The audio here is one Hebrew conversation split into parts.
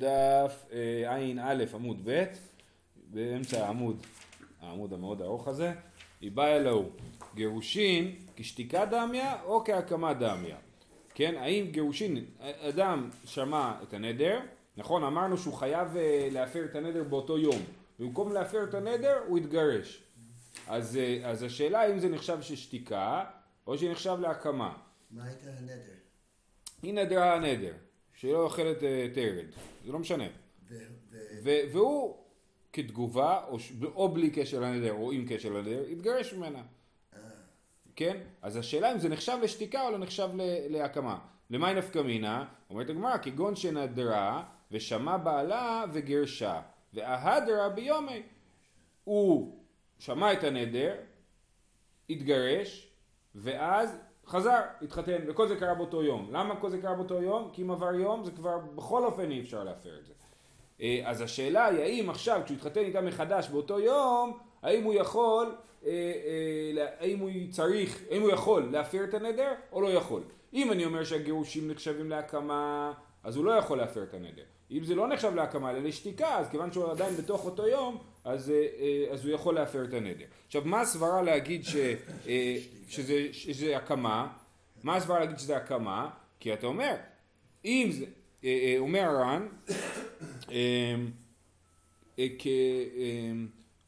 בדף אה, ע"א עמוד ב', באמצע העמוד, העמוד המאוד ארוך הזה, היא באה אלוהו, גירושין כשתיקה דמיה או כהקמה דמיה, כן, האם גירושין, אדם שמע את הנדר, נכון, אמרנו שהוא חייב אה, להפר את הנדר באותו יום, במקום להפר את הנדר הוא התגרש, אז, אה, אז השאלה האם זה נחשב ששתיקה או שנחשב להקמה. מה הייתה הנדר? היא נדרה הנדר, שהיא לא אוכלת אה, תרד, זה לא משנה. והוא כתגובה, או, או בלי קשר לנדר, או עם קשר לנדר, התגרש ממנה. אה, כן? אז השאלה אם זה נחשב לשתיקה או לא נחשב להקמה. למאי נפקא מינה? אומרת הגמרא, כגון שנדרה ושמע בעלה וגרשה, וההדרה ביומי. הוא שמע את הנדר, התגרש, ואז חזר, התחתן, וכל זה קרה באותו יום. למה כל זה קרה באותו יום? כי אם עבר יום זה כבר בכל אופן אי אפשר להפר את זה. אה, אז השאלה היא האם עכשיו כשהוא התחתן איתה מחדש באותו יום, האם הוא יכול, אה, אה, האם הוא צריך, האם הוא יכול להפר את הנדר או לא יכול. אם אני אומר שהגירושים נחשבים להקמה, אז הוא לא יכול להפר את הנדר. אם זה לא נחשב להקמה אלא לשתיקה, אז כיוון שהוא עדיין בתוך אותו יום, אז, אה, אה, אז הוא יכול להפר את הנדר. עכשיו, מה הסברה להגיד ש, אה, שזה, שזה הקמה? מה הסברה להגיד שזה הקמה? כי אתה אומר, אם זה, אומר הר"ן, אה, אה, כ... אה,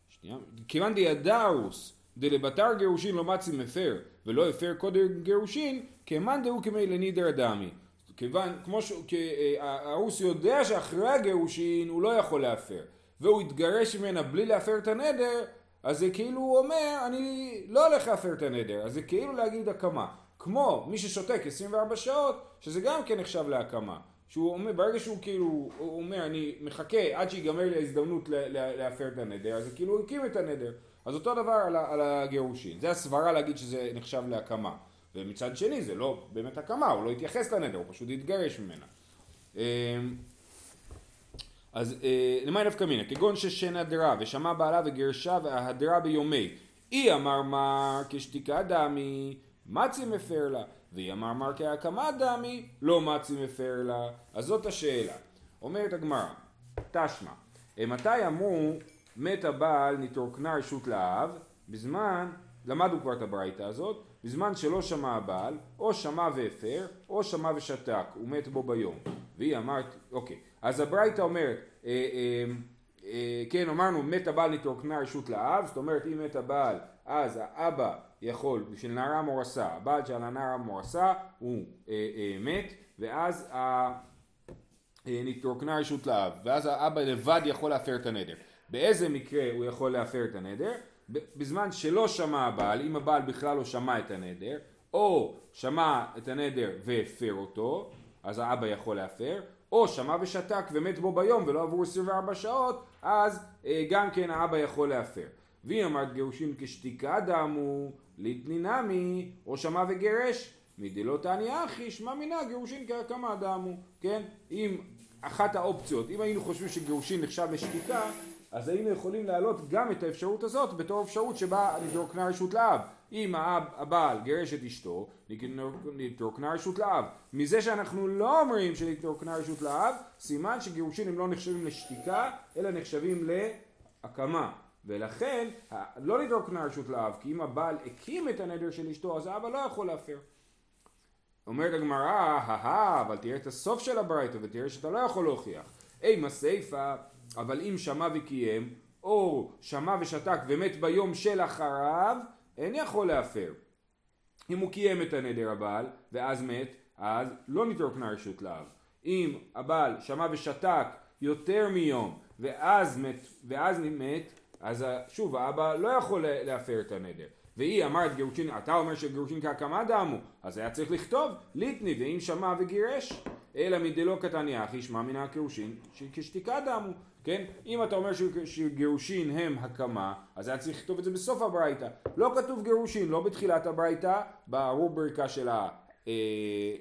שנייה, כיוון דידרוס דלבתר גירושין לא מצי מפר ולא הפר קודם גירושין כמאן דהו כמי לנידר דמי כיוון, כמו שהרוס יודע שאחרי הגירושין הוא לא יכול להפר והוא התגרש ממנה בלי להפר את הנדר אז זה כאילו הוא אומר אני לא הולך להפר את הנדר אז זה כאילו להגיד הקמה כמו מי ששותק 24 שעות שזה גם כן נחשב להקמה שהוא אומר, ברגע שהוא כאילו, הוא אומר, אני מחכה עד שיגמר לי ההזדמנות להפר את הנדר, אז כאילו הוא הקים את הנדר. אז אותו דבר על, על הגירושין. זה הסברה להגיד שזה נחשב להקמה. ומצד שני זה לא באמת הקמה, הוא לא התייחס לנדר, הוא פשוט התגרש ממנה. אז אה, למאי נפקא מינה, כגון ששנדרה ושמע בעלה וגרשה וההדרה ביומי. אי אמר מר כשתיקה דמי, מצי מפר לה, ואי אמר מר כהקמה דמי, לא מצי מפר לה. אז זאת השאלה. אומרת הגמרא, תשמע, אה, מתי אמרו מת הבעל נתרוקנה רשות לאב, בזמן, למדנו כבר את הברייתא הזאת, בזמן שלא שמע הבעל, או שמע והפר, או שמע ושתק, הוא מת בו ביום. והיא אמרת, אוקיי, אז הברייתא אומרת, אה, אה, אה, כן, אמרנו מת הבעל נתרוקנה רשות לאב, זאת אומרת אם מת הבעל, אז האבא יכול, בשביל נערה מורסה, הבעל של הנערה מורסה הוא אה, אה, מת, ואז ה... נתרוקנה רשות לאב, ואז האבא לבד יכול להפר את הנדר. באיזה מקרה הוא יכול להפר את הנדר? בזמן שלא שמע הבעל, אם הבעל בכלל לא שמע את הנדר, או שמע את הנדר והפר אותו, אז האבא יכול להפר, או שמע ושתק ומת בו ביום ולא עברו 24 שעות, אז אה, גם כן האבא יכול להפר. והיא אמרת גירושין כשתיקה דמו, ליתני נמי, או שמע וגרש, מדלא תעני אחי, שמע מינה גירושין כהקמה דמו, כן? אם אחת האופציות, אם היינו חושבים שגירושין נחשב לשתיקה, אז היינו יכולים להעלות גם את האפשרות הזאת בתור אפשרות שבה נתרוקנה רשות לאב. אם הבעל גירש את אשתו, נתרוקנה רשות לאב. מזה שאנחנו לא אומרים שנתרוקנה רשות לאב, סימן שגירושין הם לא נחשבים לשתיקה, אלא נחשבים להקמה. ולכן לא נתרוקנה רשות לאב, כי אם הבעל הקים את הנדר של אשתו, אז האבא לא יכול להפר. אומרת הגמרא, הא אבל תראה את הסוף של הברייתא ותראה שאתה לא יכול להוכיח. אימא סיפא, אבל אם שמע וקיים, או שמע ושתק ומת ביום של אחריו, אין יכול להפר. אם הוא קיים את הנדר הבעל, ואז מת, אז לא נתרוקנה רשות לאב. אם הבעל שמע ושתק יותר מיום, ואז מת, ואז מת, אז שוב, האבא לא יכול לה- להפר את הנדר. והיא אמרת גירושין, אתה אומר שגירושין כהקמה דמו, אז היה צריך לכתוב ליטני, ואם שמע וגירש, אלא מדלא קטניה, אחי שמע מן הגירושין, כשתיקה דמו, כן? אם אתה אומר שגירושין הם הקמה, אז היה צריך לכתוב את זה בסוף הברייתא. לא כתוב גירושין, לא בתחילת הברייתא, ברובריקה של ה... אה,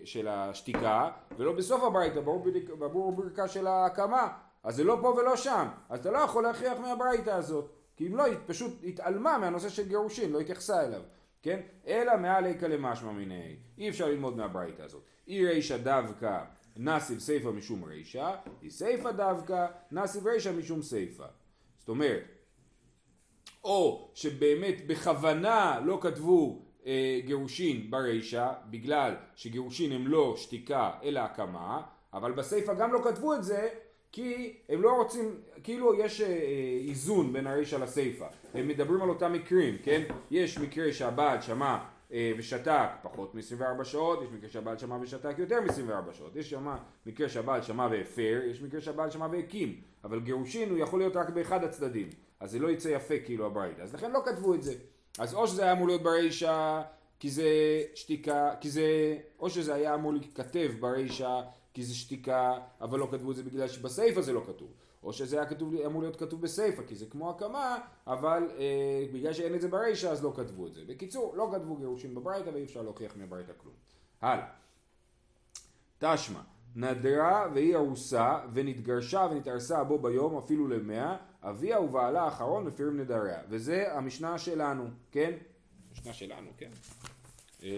של השתיקה, ולא בסוף הברייתא, ברובריקה- של ההקמה. אז זה לא פה ולא שם. אז אתה לא יכול להכריח מהברייתא הזאת. כי אם לא, היא פשוט התעלמה מהנושא של גירושין, לא התייחסה אליו. כן? אלא מעל איכא למשמע מיני. אי אפשר ללמוד מהברייתא הזאת. אי רישא דווקא נסיב סיפא משום רישא, היא סיפא דווקא, נסיב רישא משום סיפא. זאת אומרת, או שבאמת בכוונה לא כתבו אה, גירושין ברישא, בגלל שגירושין הם לא שתיקה אלא הקמה, אבל בסיפא גם לא כתבו את זה, כי הם לא רוצים, כאילו יש אה, אה, איזון בין הרישא לסיפא. הם מדברים על אותם מקרים, כן? יש מקרה שהבעל שמע ושתק פחות מ-24 שעות, יש מקרה שהבעל שמע ושתק יותר מ-24 שעות, יש שמה, מקרה שהבעל שמע והפר, יש מקרה שהבעל שמע והקים, אבל גירושין הוא יכול להיות רק באחד הצדדים, אז זה לא יצא יפה כאילו הברייתא, אז לכן לא כתבו את זה. אז או שזה היה אמור להיות ברישא כי זה שתיקה, כי זה, או שזה היה אמור להיכתב ברישא כי זה שתיקה, אבל לא כתבו את זה בגלל שבסיפא זה לא כתוב. או שזה היה כתוב, אמור להיות כתוב בסיפא, כי זה כמו הקמה, אבל אה, בגלל שאין את זה ברישא אז לא כתבו את זה. בקיצור, לא כתבו גירושין בברייתא ואי אפשר להוכיח מהברייתא כלום. הלאה. תשמע, נדרה והיא ארוסה ונתגרשה ונתארסה בו ביום אפילו למאה, אביה ובעלה האחרון מפירים נדריה. וזה המשנה שלנו, כן? המשנה שלנו, כן. אה,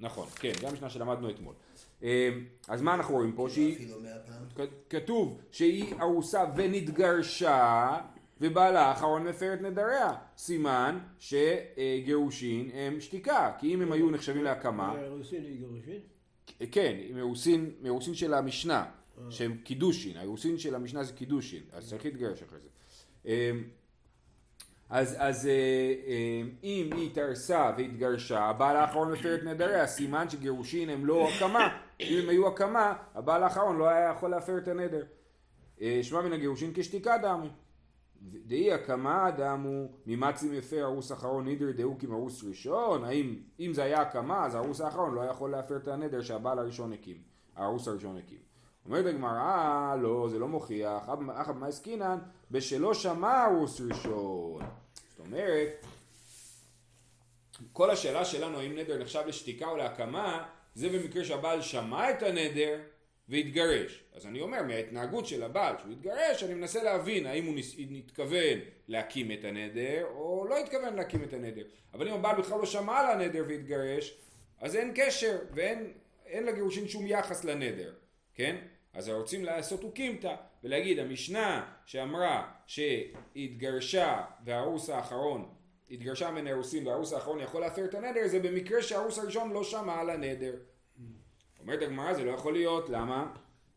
נכון, כן, זה המשנה שלמדנו אתמול. אה, אז מה אנחנו רואים פה? שהיא... פעם. כ- כתוב שהיא ארוסה ונתגרשה ובעלה האחרון מפר את נדריה. סימן שגירושין הם שתיקה, כי אם הם היו נחשבים להקמה, רוסין היא גירושין? כן, מאירוסין, מאירוסין של המשנה, שהם קידושין, האירוסין של המשנה זה קידושין, אז צריך להתגרש אחרי זה. אמ, אז, אז אה, אה, אם היא התארסה והתגרשה, הבעל האחרון מפר את נדריה, סימן שגירושין הם לא הקמה, אם הם היו הקמה, הבעל האחרון לא היה יכול להפר את הנדר. אה, שמע מן הגירושין כשתיקה דמי. דהי הקמה דמו ממצי מפר ארוס אחרון נידר דהו כמרוס ראשון האם אם זה היה הקמה אז הארוס האחרון לא יכול להפר את הנדר שהבעל הראשון הקים הארוס הראשון הקים אומרת הגמרא לא זה לא מוכיח במאי עסקינן בשלא שמע ארוס ראשון זאת אומרת כל השאלה שלנו האם נדר נחשב לשתיקה או להקמה זה במקרה שהבעל שמע את הנדר והתגרש. אז אני אומר מההתנהגות של הבעל שהוא התגרש אני מנסה להבין האם הוא התכוון להקים את הנדר או לא התכוון להקים את הנדר. אבל אם הבעל בכלל לא שמע על הנדר והתגרש אז אין קשר ואין אין לגירושין שום יחס לנדר, כן? אז רוצים לעשות אוקימתא ולהגיד המשנה שאמרה שהתגרשה והארוס האחרון התגרשה מן הארוסים והארוס האחרון יכול להפר את הנדר זה במקרה שהארוס הראשון לא שמע על הנדר. אומרת הגמרא זה לא יכול להיות, למה?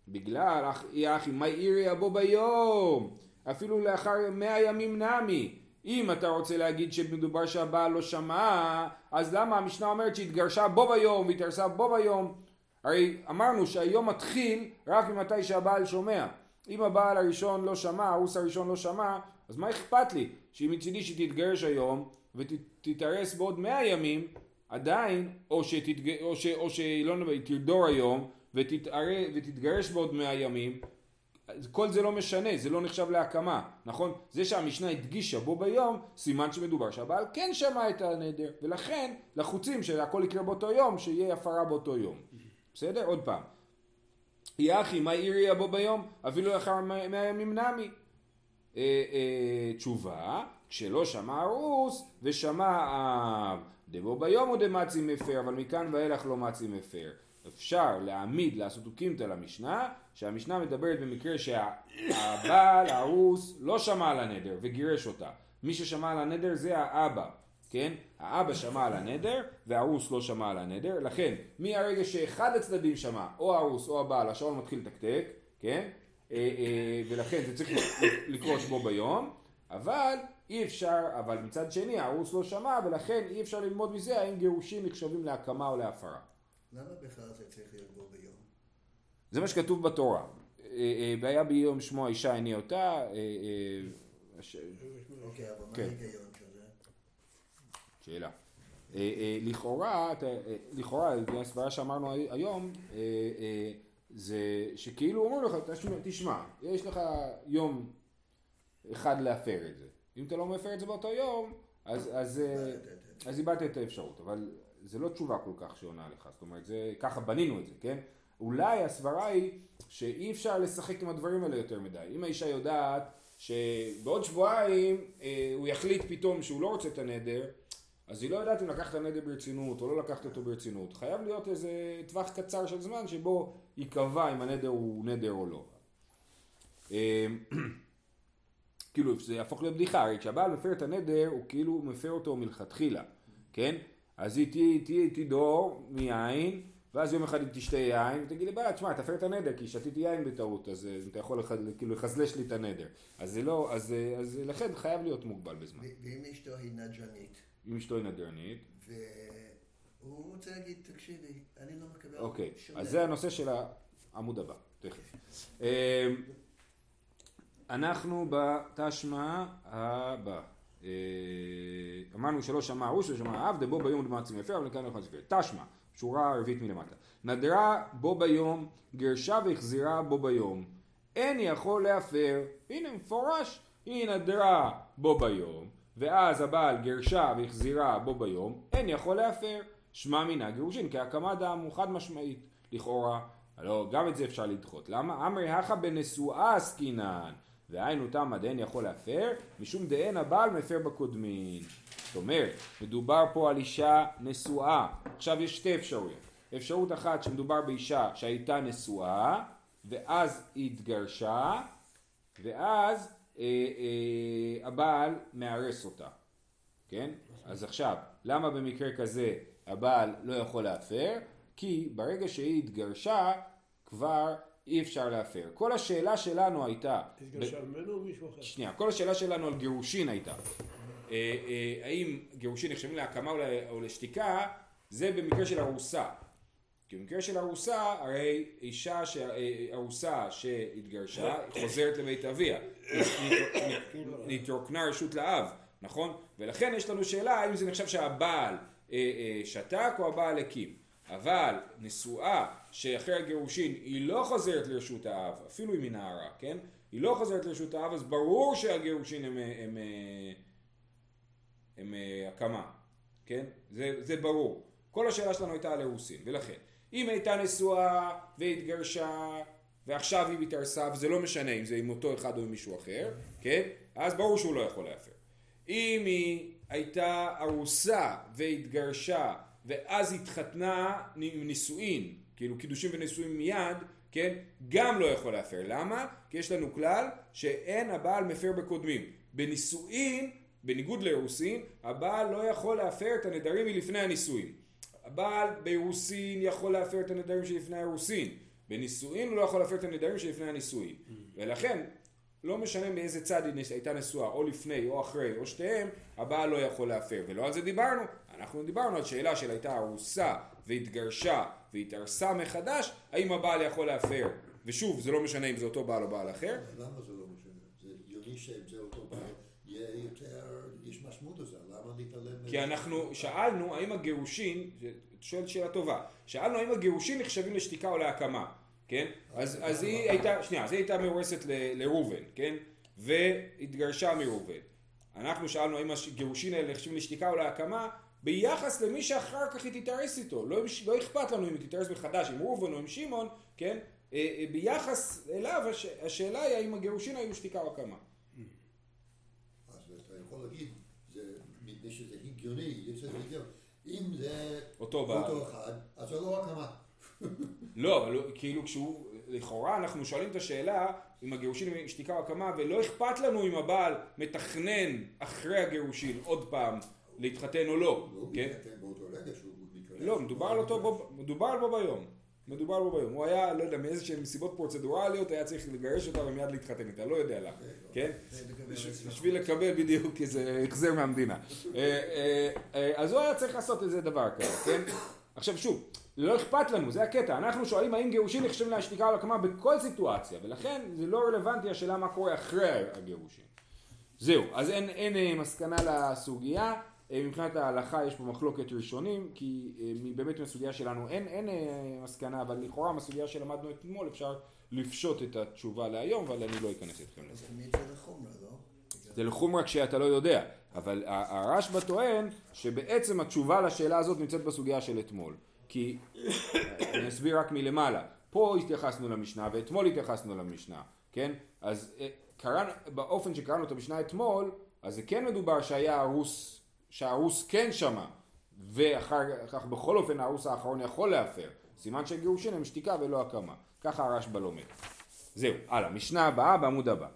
בגלל אך אי אחי מה עירי אבו ביום אפילו לאחר מאה ימים נמי אם אתה רוצה להגיד שמדובר שהבעל לא שמע אז למה המשנה אומרת שהתגרשה בו ביום והתארסה בו ביום הרי אמרנו שהיום מתחיל רק ממתי שהבעל שומע אם הבעל הראשון לא שמע, הארוס הראשון לא שמע אז מה אכפת לי שאם מצידי שתתגרש היום ותתארס בעוד מאה ימים עדיין, או, שתתג... או, ש... או שלא נדבר, תרדור היום ותתאר... ותתגרש בעוד מאה ימים, כל זה לא משנה, זה לא נחשב להקמה, נכון? זה שהמשנה הדגישה בו ביום, סימן שמדובר שהבעל כן שמע את הנדר, ולכן לחוצים שהכל יקרה באותו יום, שיהיה הפרה באותו יום. בסדר? עוד פעם. יחי, מה עירי בו ביום? אפילו לאחר מאה ימים נמי. אה, אה, תשובה, כשלא שמע ארוס ושמע אב, דבו ביום או דמצי מפר, אבל מכאן ואילך לא מצי מפר. אפשר להעמיד, לעשות אוקימתא למשנה, שהמשנה מדברת במקרה שהבעל, הארוס, לא שמע על הנדר וגירש אותה. מי ששמע על הנדר זה האבא, כן? האבא שמע על הנדר והארוס לא שמע על הנדר, לכן מהרגע שאחד הצדדים שמע, או הארוס או הבעל, השעון מתחיל לתקתק, כן? אה, אה, ולכן זה צריך לקרות בו ביום, אבל אי אפשר, אבל מצד שני הארוס לא שמע ולכן אי אפשר ללמוד מזה האם גירושים נחשבים להקמה או להפרה. למה בכלל זה צריך להיות בו ביום? זה מה שכתוב בתורה. אה, והיה ביום שמו האישה עיני אותה, אוקיי, אבל מה כן. ההיגיון? שאלה. אה, אה, לכאורה, אה, לכאורה, לפי הסברה שאמרנו הי- היום, זה שכאילו אומרים לך, תשמע, יש לך יום אחד להפר את זה. אם אתה לא מפר את זה באותו יום, אז איבדת את האפשרות, אבל זה לא תשובה כל כך שעונה לך, זאת אומרת, זה, ככה בנינו את זה, כן? אולי הסברה היא שאי אפשר לשחק עם הדברים האלה יותר מדי. אם האישה יודעת שבעוד שבועיים אה, הוא יחליט פתאום שהוא לא רוצה את הנדר, אז היא לא יודעת אם לקחת הנדר ברצינות או לא לקחת אותו ברצינות. חייב להיות איזה טווח קצר של זמן שבו ייקבע אם הנדר הוא נדר או לא. אה, כאילו זה יהפוך לבדיחה, הרי כשהבעל מפר את הנדר הוא כאילו מפר אותו מלכתחילה, כן? אז היא תהיה, איתי דור מיין, ואז יום אחד היא תשתה יין, ותגיד לבעלה, תשמע, תפר את הנדר, כי שתיתי יין בטעות, אז אה, אתה יכול כאילו לחזלש לי את הנדר. אז זה לא, אז, אה, לכן חייב להיות מוגבל בזמן. ואם אשתו היא נדרנית, אם אשתו נדרנית, והוא רוצה להגיד, תקשיבי, אני לא מקבל אוקיי, אז נדר." זה הנושא של העמוד הבא, תכף. אה, אנחנו בתשמע הבא. אה, אמרנו שלא שמע ארוש ושמע אב, דבו ביום דמצים יפה, אבל כאן לא יכול לספר. תשמע, שורה רביעית מלמטה. נדרה בו ביום, גרשה והחזירה בו ביום. אין יכול להפר. הנה מפורש, היא נדרה בו ביום, ואז הבעל גרשה והחזירה בו ביום, אין יכול להפר. שמע מינה גירושין, כהקמת דם הוא חד משמעית, לכאורה. הלא, גם את זה אפשר לדחות. למה? אמרי הכא בנשואה עסקינן. והיינו תמא דאין יכול להפר, משום דאין הבעל מפר בקודמין. זאת אומרת, מדובר פה על אישה נשואה. עכשיו יש שתי אפשרויות. אפשרות אחת שמדובר באישה שהייתה נשואה, ואז התגרשה, ואז הבעל מארס אותה. כן? אז עכשיו, למה במקרה כזה הבעל לא יכול להפר? כי ברגע שהיא התגרשה, כבר אי אפשר להפר. כל השאלה שלנו הייתה... התגרשה ממנו או מישהו אחר? שנייה, כל השאלה שלנו על גירושין הייתה. אה, אה, האם גירושין נחשבים להקמה או לשתיקה, זה במקרה של ארוסה. כי במקרה של ארוסה, הרי אישה, ש- אה, ארוסה שהתגרשה, חוזרת לבית אביה. נתרוקנה רשות לאב, נכון? ולכן יש לנו שאלה האם זה נחשב שהבעל אה, אה, שתק או הבעל הקים. אבל נשואה שאחרי הגירושין היא לא חוזרת לרשות האב, אפילו אם היא נערה, כן? היא לא חוזרת לרשות האב, אז ברור שהגירושין הם, הם, הם, הם הקמה, כן? זה, זה ברור. כל השאלה שלנו הייתה על אירוסין, ולכן, אם הייתה נשואה והתגרשה ועכשיו היא מתארסה, וזה לא משנה אם זה עם אותו אחד או עם מישהו אחר, כן? אז ברור שהוא לא יכול להפר. אם היא הייתה ארוסה והתגרשה ואז התחתנה עם נישואין, כאילו קידושים ונישואין מיד, כן? גם לא יכול להפר. למה? כי יש לנו כלל שאין הבעל מפר בקודמים. בנישואין, בניגוד לאירוסין, הבעל לא יכול להפר את הנדרים מלפני הנישואין. הבעל באירוסין יכול להפר את הנדרים שלפני האירוסין. בנישואין הוא לא יכול להפר את הנדרים שלפני הנישואין. ולכן, לא משנה מאיזה צד היא הייתה נשואה, או לפני או אחרי או שתיהם, הבעל לא יכול להפר. ולא על זה דיברנו. אנחנו דיברנו על שאלה של הייתה ארוסה והתגרשה והתארסה מחדש, האם הבעל יכול להפר. ושוב, זה לא משנה אם זה אותו בעל או בעל אחר. למה זה לא משנה? זה הגיוני שאם זה אותו בעל, יהיה יותר, יש משמעות לזה, למה להתעלם? כי אנחנו שאלנו האם הגירושין, את שואלת שאלה טובה, שאלנו האם הגירושין נחשבים לשתיקה או להקמה, כן? אז, אז היא הייתה, שנייה, אז היא הייתה מאורסת לראובן, כן? והתגרשה מראובן. אנחנו שאלנו האם הגירושין האלה נחשבים לשתיקה או להקמה, ביחס למי שאחר כך היא תתארס איתו. לא, לא אכפת לנו אם היא תתארס מחדש עם ראובן או עם שמעון, כן? אה, אה, ביחס אליו הש, השאלה היא האם הגירושין היו שתיקה או הקמה. אז אתה יכול להגיד, זה מפני שזה הגיוני, יש לזה היגיון. אם זה אותו. אותו אחד, אז זה לא הקמה. לא, אבל כאילו כשהוא, לכאורה אנחנו שואלים את השאלה אם הגירושין הם שתיקה או הקמה ולא אכפת לנו אם הבעל מתכנן אחרי הגירושין עוד פעם להתחתן או לא, והוא כן? באותו רגע שהוא מתגרש. לא, מדובר על אותו, מדובר על בו ביום. מדובר על בו ביום. הוא היה, לא יודע, מאיזה שהן סיבות פרוצדורליות היה צריך לגרש אותה ומיד להתחתן איתה, לא יודע למה, כן? בש- בשביל לקבל בדיוק איזה החזר מהמדינה. אה, אה, אה, אז הוא היה צריך לעשות איזה דבר כזה, כן? עכשיו שוב, לא אכפת לנו, זה הקטע. אנחנו שואלים האם גירושין נחשבים להשתיקה או להקמה בכל סיטואציה, ולכן זה לא רלוונטי השאלה מה קורה אחרי הגירושין. זהו, אז אין, אין מסקנה לסוגיה. אה, מבחינת ההלכה יש פה מחלוקת ראשונים, כי אה, באמת מהסוגיה שלנו אין, אין אה, מסקנה, אבל לכאורה מהסוגיה שלמדנו אתמול אפשר לפשוט את התשובה להיום, אבל אני לא אכנס איתכם לזה. זה לחומרה, לא? זה לחומרה כשאתה לא יודע, אבל הרשב"א טוען שבעצם התשובה לשאלה הזאת נמצאת בסוגיה של אתמול. כי, אני אסביר רק מלמעלה, פה התייחסנו למשנה ואתמול התייחסנו למשנה, כן? אז קראנו, באופן שקראנו את המשנה אתמול, אז זה כן מדובר שהיה ארוס, שהארוס כן שמע, ואחר כך בכל אופן הארוס האחרון יכול להפר. סימן שגירושין הם שתיקה ולא הקמה. ככה הרשב"א לומד. זהו, הלאה, משנה הבאה בעמוד הבא.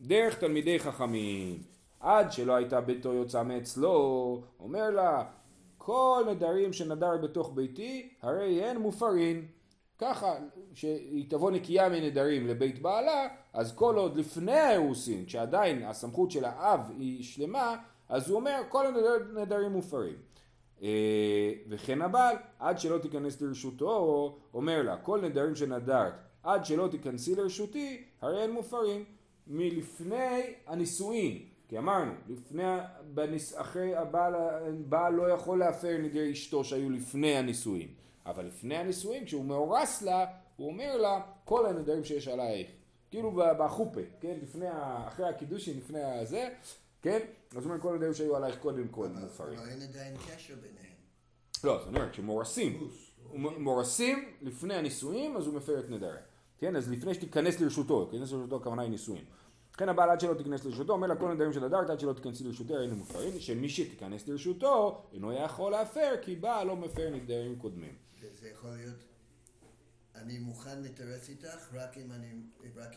דרך תלמידי חכמים, עד שלא הייתה ביתו יוצא מאצלו, אומר לה, כל נדרים שנדר בתוך ביתי, הרי הן מופרין. ככה, שהיא תבוא נקייה מנדרים לבית בעלה, אז כל עוד לפני האירוסין, כשעדיין הסמכות של האב היא שלמה, אז הוא אומר כל הנדרים מופרים. אה, וכן הבעל, עד שלא תיכנס לרשותו, אומר לה, כל נדרים שנדרת, עד שלא תיכנסי לרשותי, הרי הם מופרים. מלפני הנישואין, כי אמרנו, לפני, בניס, אחרי הבעל, הבעל לא יכול להפר נדרי אשתו שהיו לפני הנישואין, אבל לפני הנישואין, כשהוא מאורס לה, הוא אומר לה, כל הנדרים שיש עלייך, כאילו בחופה, כן, לפני, אחרי הקידושין, לפני הזה, כן, אז הוא אומר כל הנדרים שהיו עלייך קודם כל מופרים. אבל אין עדיין קשר ביניהם. לא, זאת אומרת, כשמאורסים, מורסים לפני הנישואים, אז הוא מפר את נדריה. כן, אז לפני שתיכנס לרשותו, תיכנס לרשותו הכוונה היא נישואין. לכן הבעל עד שלא תיכנס לרשותו, אומר לה כל הנדרים של הדרת עד שלא תיכנסי לרשותי היינו מופרים, שמי שתיכנס לרשותו אינו יכול להפר כי בעל לא מפר נדרים קודמים. זה יכול להיות, אני מוכן להתארץ איתך רק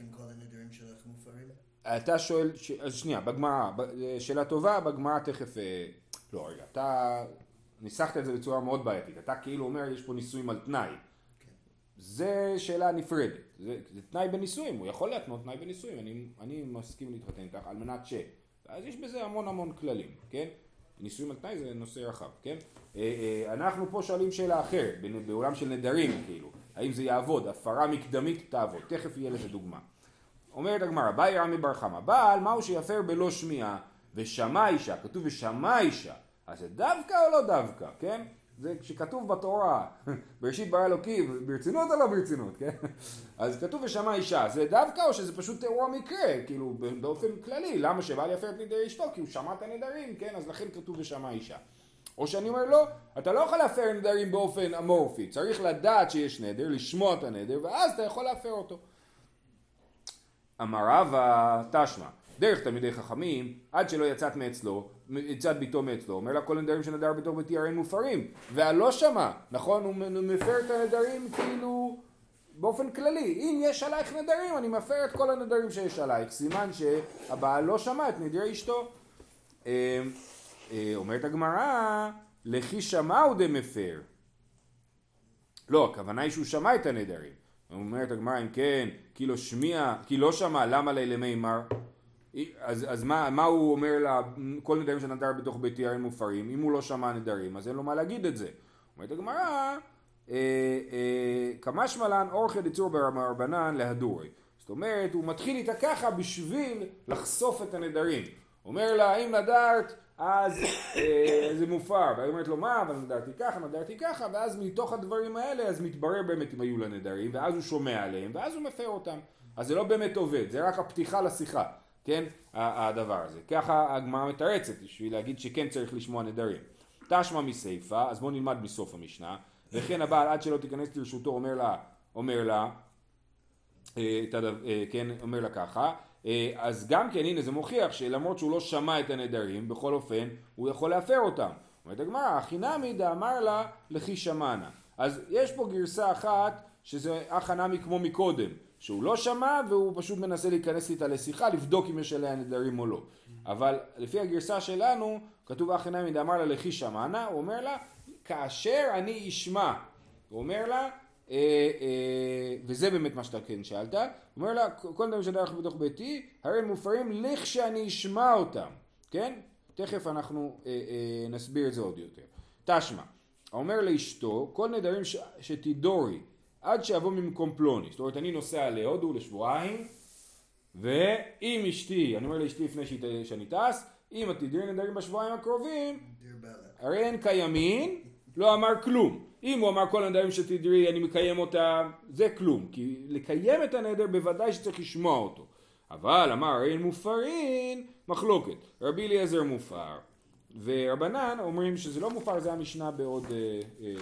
אם כל הנדרים שלך מופרים? אתה שואל, ש... אז שנייה, בגמרא, שאלה טובה, בגמרא תכף, אה, לא רגע, אתה ניסחת את זה בצורה מאוד בעייתית, אתה כאילו אומר יש פה נישואים על תנאי. זה שאלה נפרדת, זה, זה תנאי בנישואים, הוא יכול להתנות תנאי בנישואים, אני, אני מסכים להתחתן איתך על מנת ש... אז יש בזה המון המון כללים, כן? נישואים על תנאי זה נושא רחב, כן? אה, אה, אנחנו פה שואלים שאלה אחרת, בעולם של נדרים כאילו, האם זה יעבוד, הפרה מקדמית תעבוד, תכף יהיה לזה דוגמה. אומרת הגמרא, באי רמי בר חמא, בעל מהו שיפר בלא שמיעה ושמע אישה, כתוב ושמע אישה, אז זה דווקא או לא דווקא, כן? זה כשכתוב בתורה, בראשית ברא אלוקים, ברצינות או לא ברצינות, כן? אז כתוב ושמע אישה, זה דווקא או שזה פשוט אירוע מקרה, כאילו באופן כללי, למה שבעל יפר את נדרי אשתו? כי הוא שמע את הנדרים, כן? אז לכן כתוב ושמע אישה. או שאני אומר לא, אתה לא יכול להפר נדרים באופן אמורפי, צריך לדעת שיש נדר, לשמוע את הנדר, ואז אתה יכול להפר אותו. אמר רבא תשמע, דרך תלמידי חכמים, עד שלא יצאת מאצלו, יצאת ביתו מאצלו, אומר לה כל הנדרים שנדר בתוך ביתי הרי מופרים, והלא שמע, נכון, הוא מפר את הנדרים כאילו באופן כללי, אם יש עלייך נדרים אני מפר את כל הנדרים שיש עלייך, סימן שהבעל לא שמע את נדרי אשתו. אה, אה, אומרת הגמרא, לכי שמעו דמפר. לא, הכוונה היא שהוא שמע את הנדרים. אומרת הגמרא אם כן, כי לא שמיע, כי לא שמע, למה לימי מר? אז, אז מה, מה הוא אומר לה, כל נדרים שנדר בתוך ביתי הרי מופרים, אם הוא לא שמע נדרים אז אין לו מה להגיד את זה. אומרת הגמרא, אה, אה, כמשמע לן אורכי דצור ברבנן להדורי. זאת אומרת, הוא מתחיל איתה ככה בשביל לחשוף את הנדרים. אומר לה, אם נדרת, אז אה, זה מופר. והיא אומרת לו, מה, אבל נדרתי ככה, נדרתי ככה, ואז מתוך הדברים האלה, אז מתברר באמת אם היו לה נדרים, ואז הוא שומע עליהם, ואז הוא מפר אותם. אז זה לא באמת עובד, זה רק הפתיחה לשיחה. כן, הדבר הזה. ככה הגמרא מתרצת בשביל להגיד שכן צריך לשמוע נדרים. תשמע מסיפה, אז בואו נלמד מסוף המשנה. וכן הבעל עד שלא תיכנס לרשותו אומר לה, אומר לה, אה, אה, כן, אומר לה ככה, אז גם כן, הנה זה מוכיח שלמרות שהוא לא שמע את הנדרים, בכל אופן, הוא יכול להפר אותם. אומרת הגמרא, הכי נמי דאמר לה לכי שמענה. אז יש פה גרסה אחת שזה נמי כמו מקודם. שהוא לא שמע והוא פשוט מנסה להיכנס איתה לשיחה לבדוק אם יש עליה נדרים או לא. אבל לפי הגרסה שלנו כתוב אחי נמי דאמר לה לכי שמענה, הוא אומר לה כאשר אני אשמע. הוא אומר לה אה, אה, וזה באמת מה שאתה כן שאלת, אומר לה כל נדרים שדרך בתוך ביתי הרי הם מופרים לכשאני אשמע אותם, כן? תכף אנחנו אה, אה, נסביר את זה עוד יותר. תשמע, אומר לאשתו כל נדרים ש... שתידורי עד שאבוא ממקום פלוני. זאת אומרת, אני נוסע להודו לשבועיים, ואם אשתי, אני אומר לאשתי לפני שאני טס, אם את תדעי נדרים בשבועיים הקרובים, הרי אין קיימין, לא אמר כלום. אם הוא אמר כל הנדרים שתדעי אני מקיים אותם, זה כלום. כי לקיים את הנדר בוודאי שצריך לשמוע אותו. אבל אמר אין מופרין, מחלוקת. רבי אליעזר מופר. ורבנן אומרים שזה לא מופר, זה המשנה בעוד, אה, אה,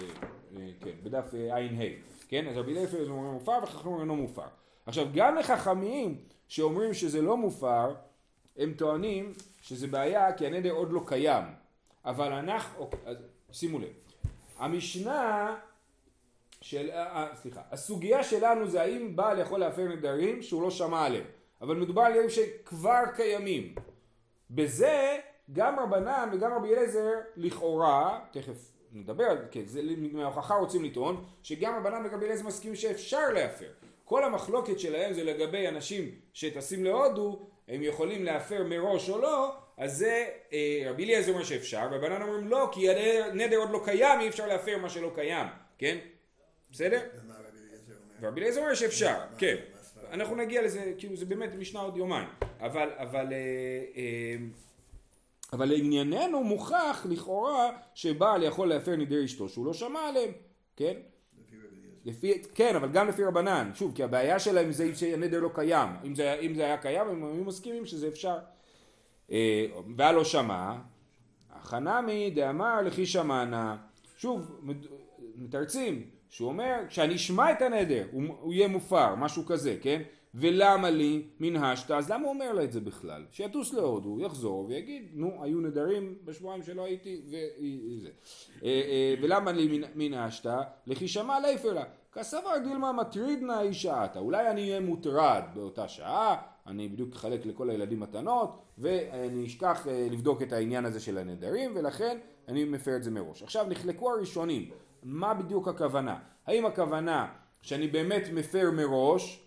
אה, כן, בדף ע"ה. כן? אז רבי אליעזר אומרים מופר וחכמים אומרים לא מופר. עכשיו גם לחכמים שאומרים שזה לא מופר, הם טוענים שזה בעיה כי הנדר עוד לא קיים. אבל אנחנו, אוקיי, אז שימו לב, המשנה של, אה, אה, סליחה, הסוגיה שלנו זה האם בעל יכול להפר נדרים שהוא לא שמע עליהם, אבל מדובר על נדרים שכבר קיימים. בזה גם רבנן וגם רבי אליעזר לכאורה, תכף נדבר כן, זה מההוכחה רוצים לטעון, שגם רבנן ורבי אליעזר מסכימים שאפשר להפר. כל המחלוקת שלהם זה לגבי אנשים שטסים להודו, הם יכולים להפר מראש או לא, אז זה אה, רבי אליעזר אומר שאפשר, רבנן אומרים לא, כי הנדר עוד לא קיים, אי אפשר להפר מה שלא קיים, כן? בסדר? ורבי אליעזר אומר שאפשר, כן. אנחנו נגיע לזה, כאילו זה באמת משנה עוד יומיים. אבל, אבל, אה, אה, אבל לענייננו מוכח לכאורה שבעל יכול להפר נדר אשתו שהוא לא שמע עליהם, כן? לפי, כן, אבל גם לפי רבנן, שוב, כי הבעיה שלהם זה שהנדר לא קיים. אם זה, אם זה היה קיים, הם היו מסכימים שזה אפשר. אה, והיה לא שמע, החנמי דאמר לכי שמענה. שוב, מת- מתרצים, שהוא אומר, כשאני אשמע את הנדר, הוא, הוא יהיה מופר, משהו כזה, כן? ולמה לי מנהשת, אז למה הוא אומר לה את זה בכלל? שיטוס להודו, יחזור ויגיד, נו, היו נדרים בשבועיים שלא הייתי, וזה. אה, אה, ולמה לי מנ- מנהשת? לכי שמע ליפר לה. כסבר דילמה מטרידנה היא שעתה. אולי אני אהיה מוטרד באותה שעה, אני בדיוק אחלק לכל הילדים מתנות, ואני אשכח אה, לבדוק את העניין הזה של הנדרים, ולכן אני מפר את זה מראש. עכשיו נחלקו הראשונים, מה בדיוק הכוונה? האם הכוונה שאני באמת מפר מראש,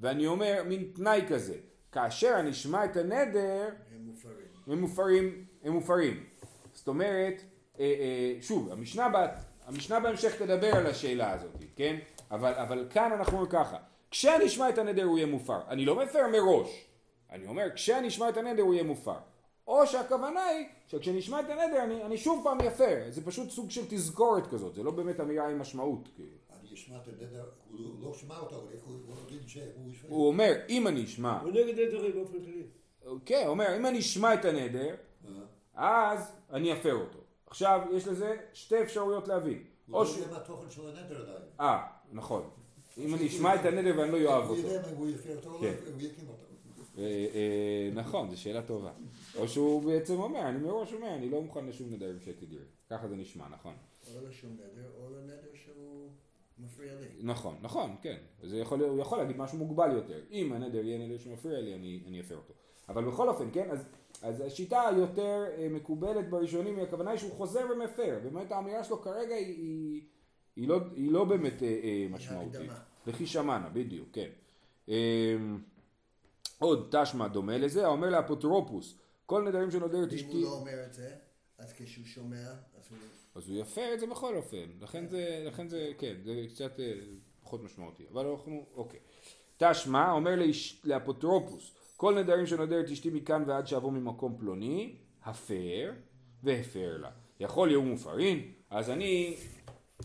ואני אומר מין תנאי כזה, כאשר אני אשמע את הנדר, הם מופרים. הם מופרים, הם מופרים. זאת אומרת, אה, אה, שוב, המשנה, בה, המשנה בהמשך תדבר על השאלה הזאת, כן? אבל, אבל כאן אנחנו אומרים ככה, כשאני אשמע את הנדר הוא יהיה מופר. אני לא מפר מראש, אני אומר כשאני אשמע את הנדר הוא יהיה מופר. או שהכוונה היא שכשאני אשמע את הנדר אני, אני שוב פעם יפר, זה פשוט סוג של תזכורת כזאת, זה לא באמת אמירה עם משמעות. כאילו. אני אשמע את הנדר, הוא לא שמע אותו, אבל איך הוא הוא מבין שהוא ישמע? הוא אומר, אם אני אשמע, הוא נגד נדרים באופן כללי. כן, הוא אומר, אם אני אשמע את הנדר, אה? אז אני אפר אותו. עכשיו, יש לזה שתי אפשרויות להבין. הוא לא. יודע מה התוכן של הנדר עדיין. אה, נכון. אם אני אשמע את הנדר ואני לא אוהב אותו. כן. אה, אה, נכון, זו שאלה טובה. או שהוא בעצם אומר, אני מראש אומר, אני לא מוכן לשום נדר עם שקט דירי. ככה זה נשמע, נכון. או לשום נדר, או לנדר שהוא מפריע לי. נכון, נכון, כן. זה יכול, הוא יכול להגיד משהו מוגבל יותר. אם הנדר יהיה נדר שמפריע לי, אני, אני אפר אותו. אבל בכל אופן, כן, אז, אז השיטה היותר אה, מקובלת בראשונים, הכוונה היא שהוא חוזר ומפר. באמת האמירה שלו כרגע היא, היא, היא, לא, היא לא באמת אה, משמעותית. לכי שמענה, בדיוק, כן. אה, עוד תשמע דומה לזה, האומר לאפוטרופוס, כל נדרים שנודר את אשתי, הוא לא אומר את זה, אז כשהוא שומע, אז הוא... אז הוא יפר את זה בכל אופן, לכן זה, לכן זה, כן, זה קצת אה, פחות משמעותי, אבל אנחנו, אוקיי. תשמע, אומר לאיש, לאפוטרופוס, כל נדרים שנודר את אשתי מכאן ועד שאבוא ממקום פלוני, הפר והפר לה. יכול יהיו מופרים, אז אני,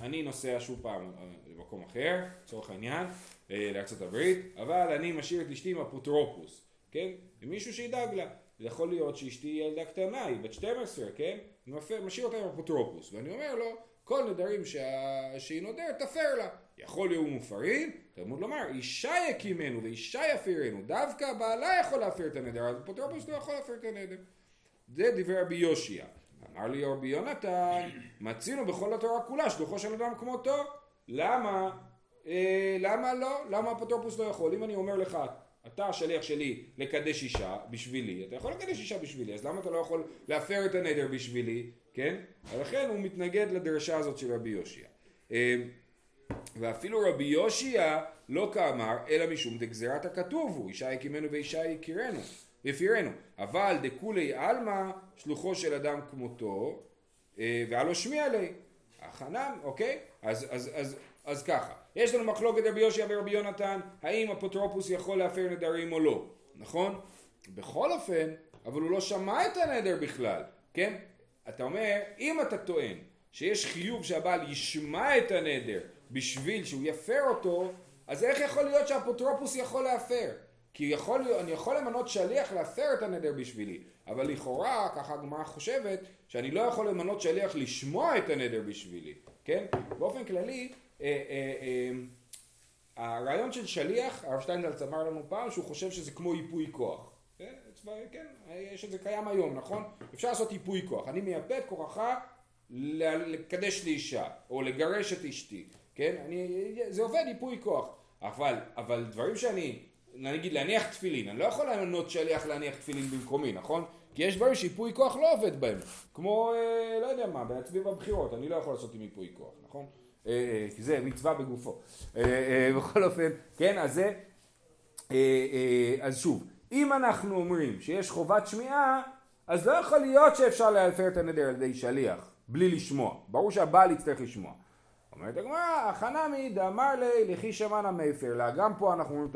אני נוסע שוב פעם אה, למקום אחר, לצורך העניין, אה, לארצות הברית, אבל אני משאיר את אשתי עם אפוטרופוס, כן? עם מישהו שידאג לה. זה יכול להיות שאשתי היא ילדה קטנה, היא בת 12, כן? אני משאיר אותה עם אפוטרופוס, ואני אומר לו, כל נדרים שה... שהיא נודרת, תפר לה. יכול להיות מופרים, תלמוד לומר, אישה יקימנו ואישה יפירנו, דווקא בעלה יכול להפר את הנדר, אז אפוטרופוס לא יכול להפר את הנדר. זה דברי רבי יושיע. אמר לי רבי יונתן, מצינו בכל התורה כולה שלוחו של אדם כמותו. למה? אה, למה לא? למה אפוטרופוס לא יכול? אם אני אומר לך, אתה השליח שלי לקדש אישה בשבילי, אתה יכול לקדש אישה בשבילי, אז למה אתה לא יכול להפר את הנדר בשבילי, כן? ולכן הוא מתנגד לדרשה הזאת של רבי יושיע. אה, ואפילו רבי יושיע לא כאמר, אלא משום דגזירת הכתוב הוא, אישה יקימנו ואישה יכירנו, יפירנו. אבל דכולי עלמא, שלוחו של אדם כמותו, אה, והלא שמיע לי. החנם, אוקיי? אז, אז, אז, אז ככה, יש לנו מחלוקת רבי יושיע ורבי יונתן, האם אפוטרופוס יכול להפר נדרים או לא, נכון? בכל אופן, אבל הוא לא שמע את הנדר בכלל, כן? אתה אומר, אם אתה טוען שיש חיוב שהבעל ישמע את הנדר בשביל שהוא יפר אותו, אז איך יכול להיות שהאפוטרופוס יכול להפר? כי יכול, אני יכול למנות שליח להפר את הנדר בשבילי, אבל לכאורה, ככה הגמרא חושבת, שאני לא יכול למנות שליח לשמוע את הנדר בשבילי, כן? באופן כללי, אה, אה, אה, הרעיון של שליח, הרב שטיינזלץ אמר לנו פעם שהוא חושב שזה כמו ייפוי כוח. כן, כן, יש קיים היום, נכון? אפשר לעשות ייפוי כוח. אני מייפה את כוחך לקדש לי אישה, או לגרש את אשתי. כן? אני, זה עובד ייפוי כוח. אבל, אבל דברים שאני, נגיד להניח תפילין, אני לא יכול למנות שליח להניח תפילין במקומי, נכון? כי יש דברים שיפוי כוח לא עובד בהם. כמו, אה, לא יודע מה, בהצביע בבחירות, אני לא יכול לעשות עם ייפוי כוח, נכון? אה, אה, כי זה מצווה בגופו. בכל אופן, כן, אז זה, אז שוב, אם אנחנו אומרים שיש חובת שמיעה, אז לא יכול להיות שאפשר להפר את הנדר על ידי שליח, בלי לשמוע. ברור שהבעל יצטרך לשמוע. אומרת הגמרא, החנמי דאמר לי לכי שמענה מייפר לה. גם פה אנחנו אומרים את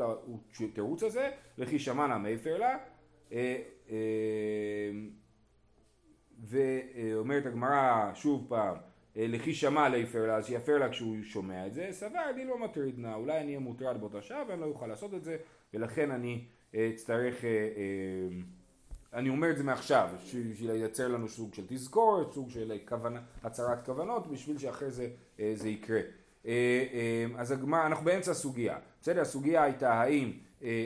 התירוץ הזה, לכי שמענה מייפר לה. אה, אה, ואומרת הגמרא שוב פעם, אה, לכי שמע ליפר לה, אז שיפר לה כשהוא שומע את זה, סבר, אני לא מטריד נא, אולי אני אהיה מוטרד באותה שעה ואני לא אוכל לעשות את זה, ולכן אני אה, אצטרך, אה, אה, אני אומר את זה מעכשיו, בשביל לייצר לנו סוג של תזכורת, סוג של כוונה, הצהרת כוונות, בשביל שאחרי זה אה, זה יקרה. אה, אה, אז הגמרא, אנחנו באמצע הסוגיה, בסדר? הסוגיה הייתה האם,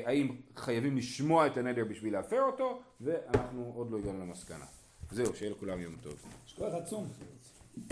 האם חייבים לשמוע את הנדר בשביל להפר אותו, ואנחנו עוד לא הגענו למסקנה. זהו, שיהיה לכולם יום טוב. יש כוח עצום.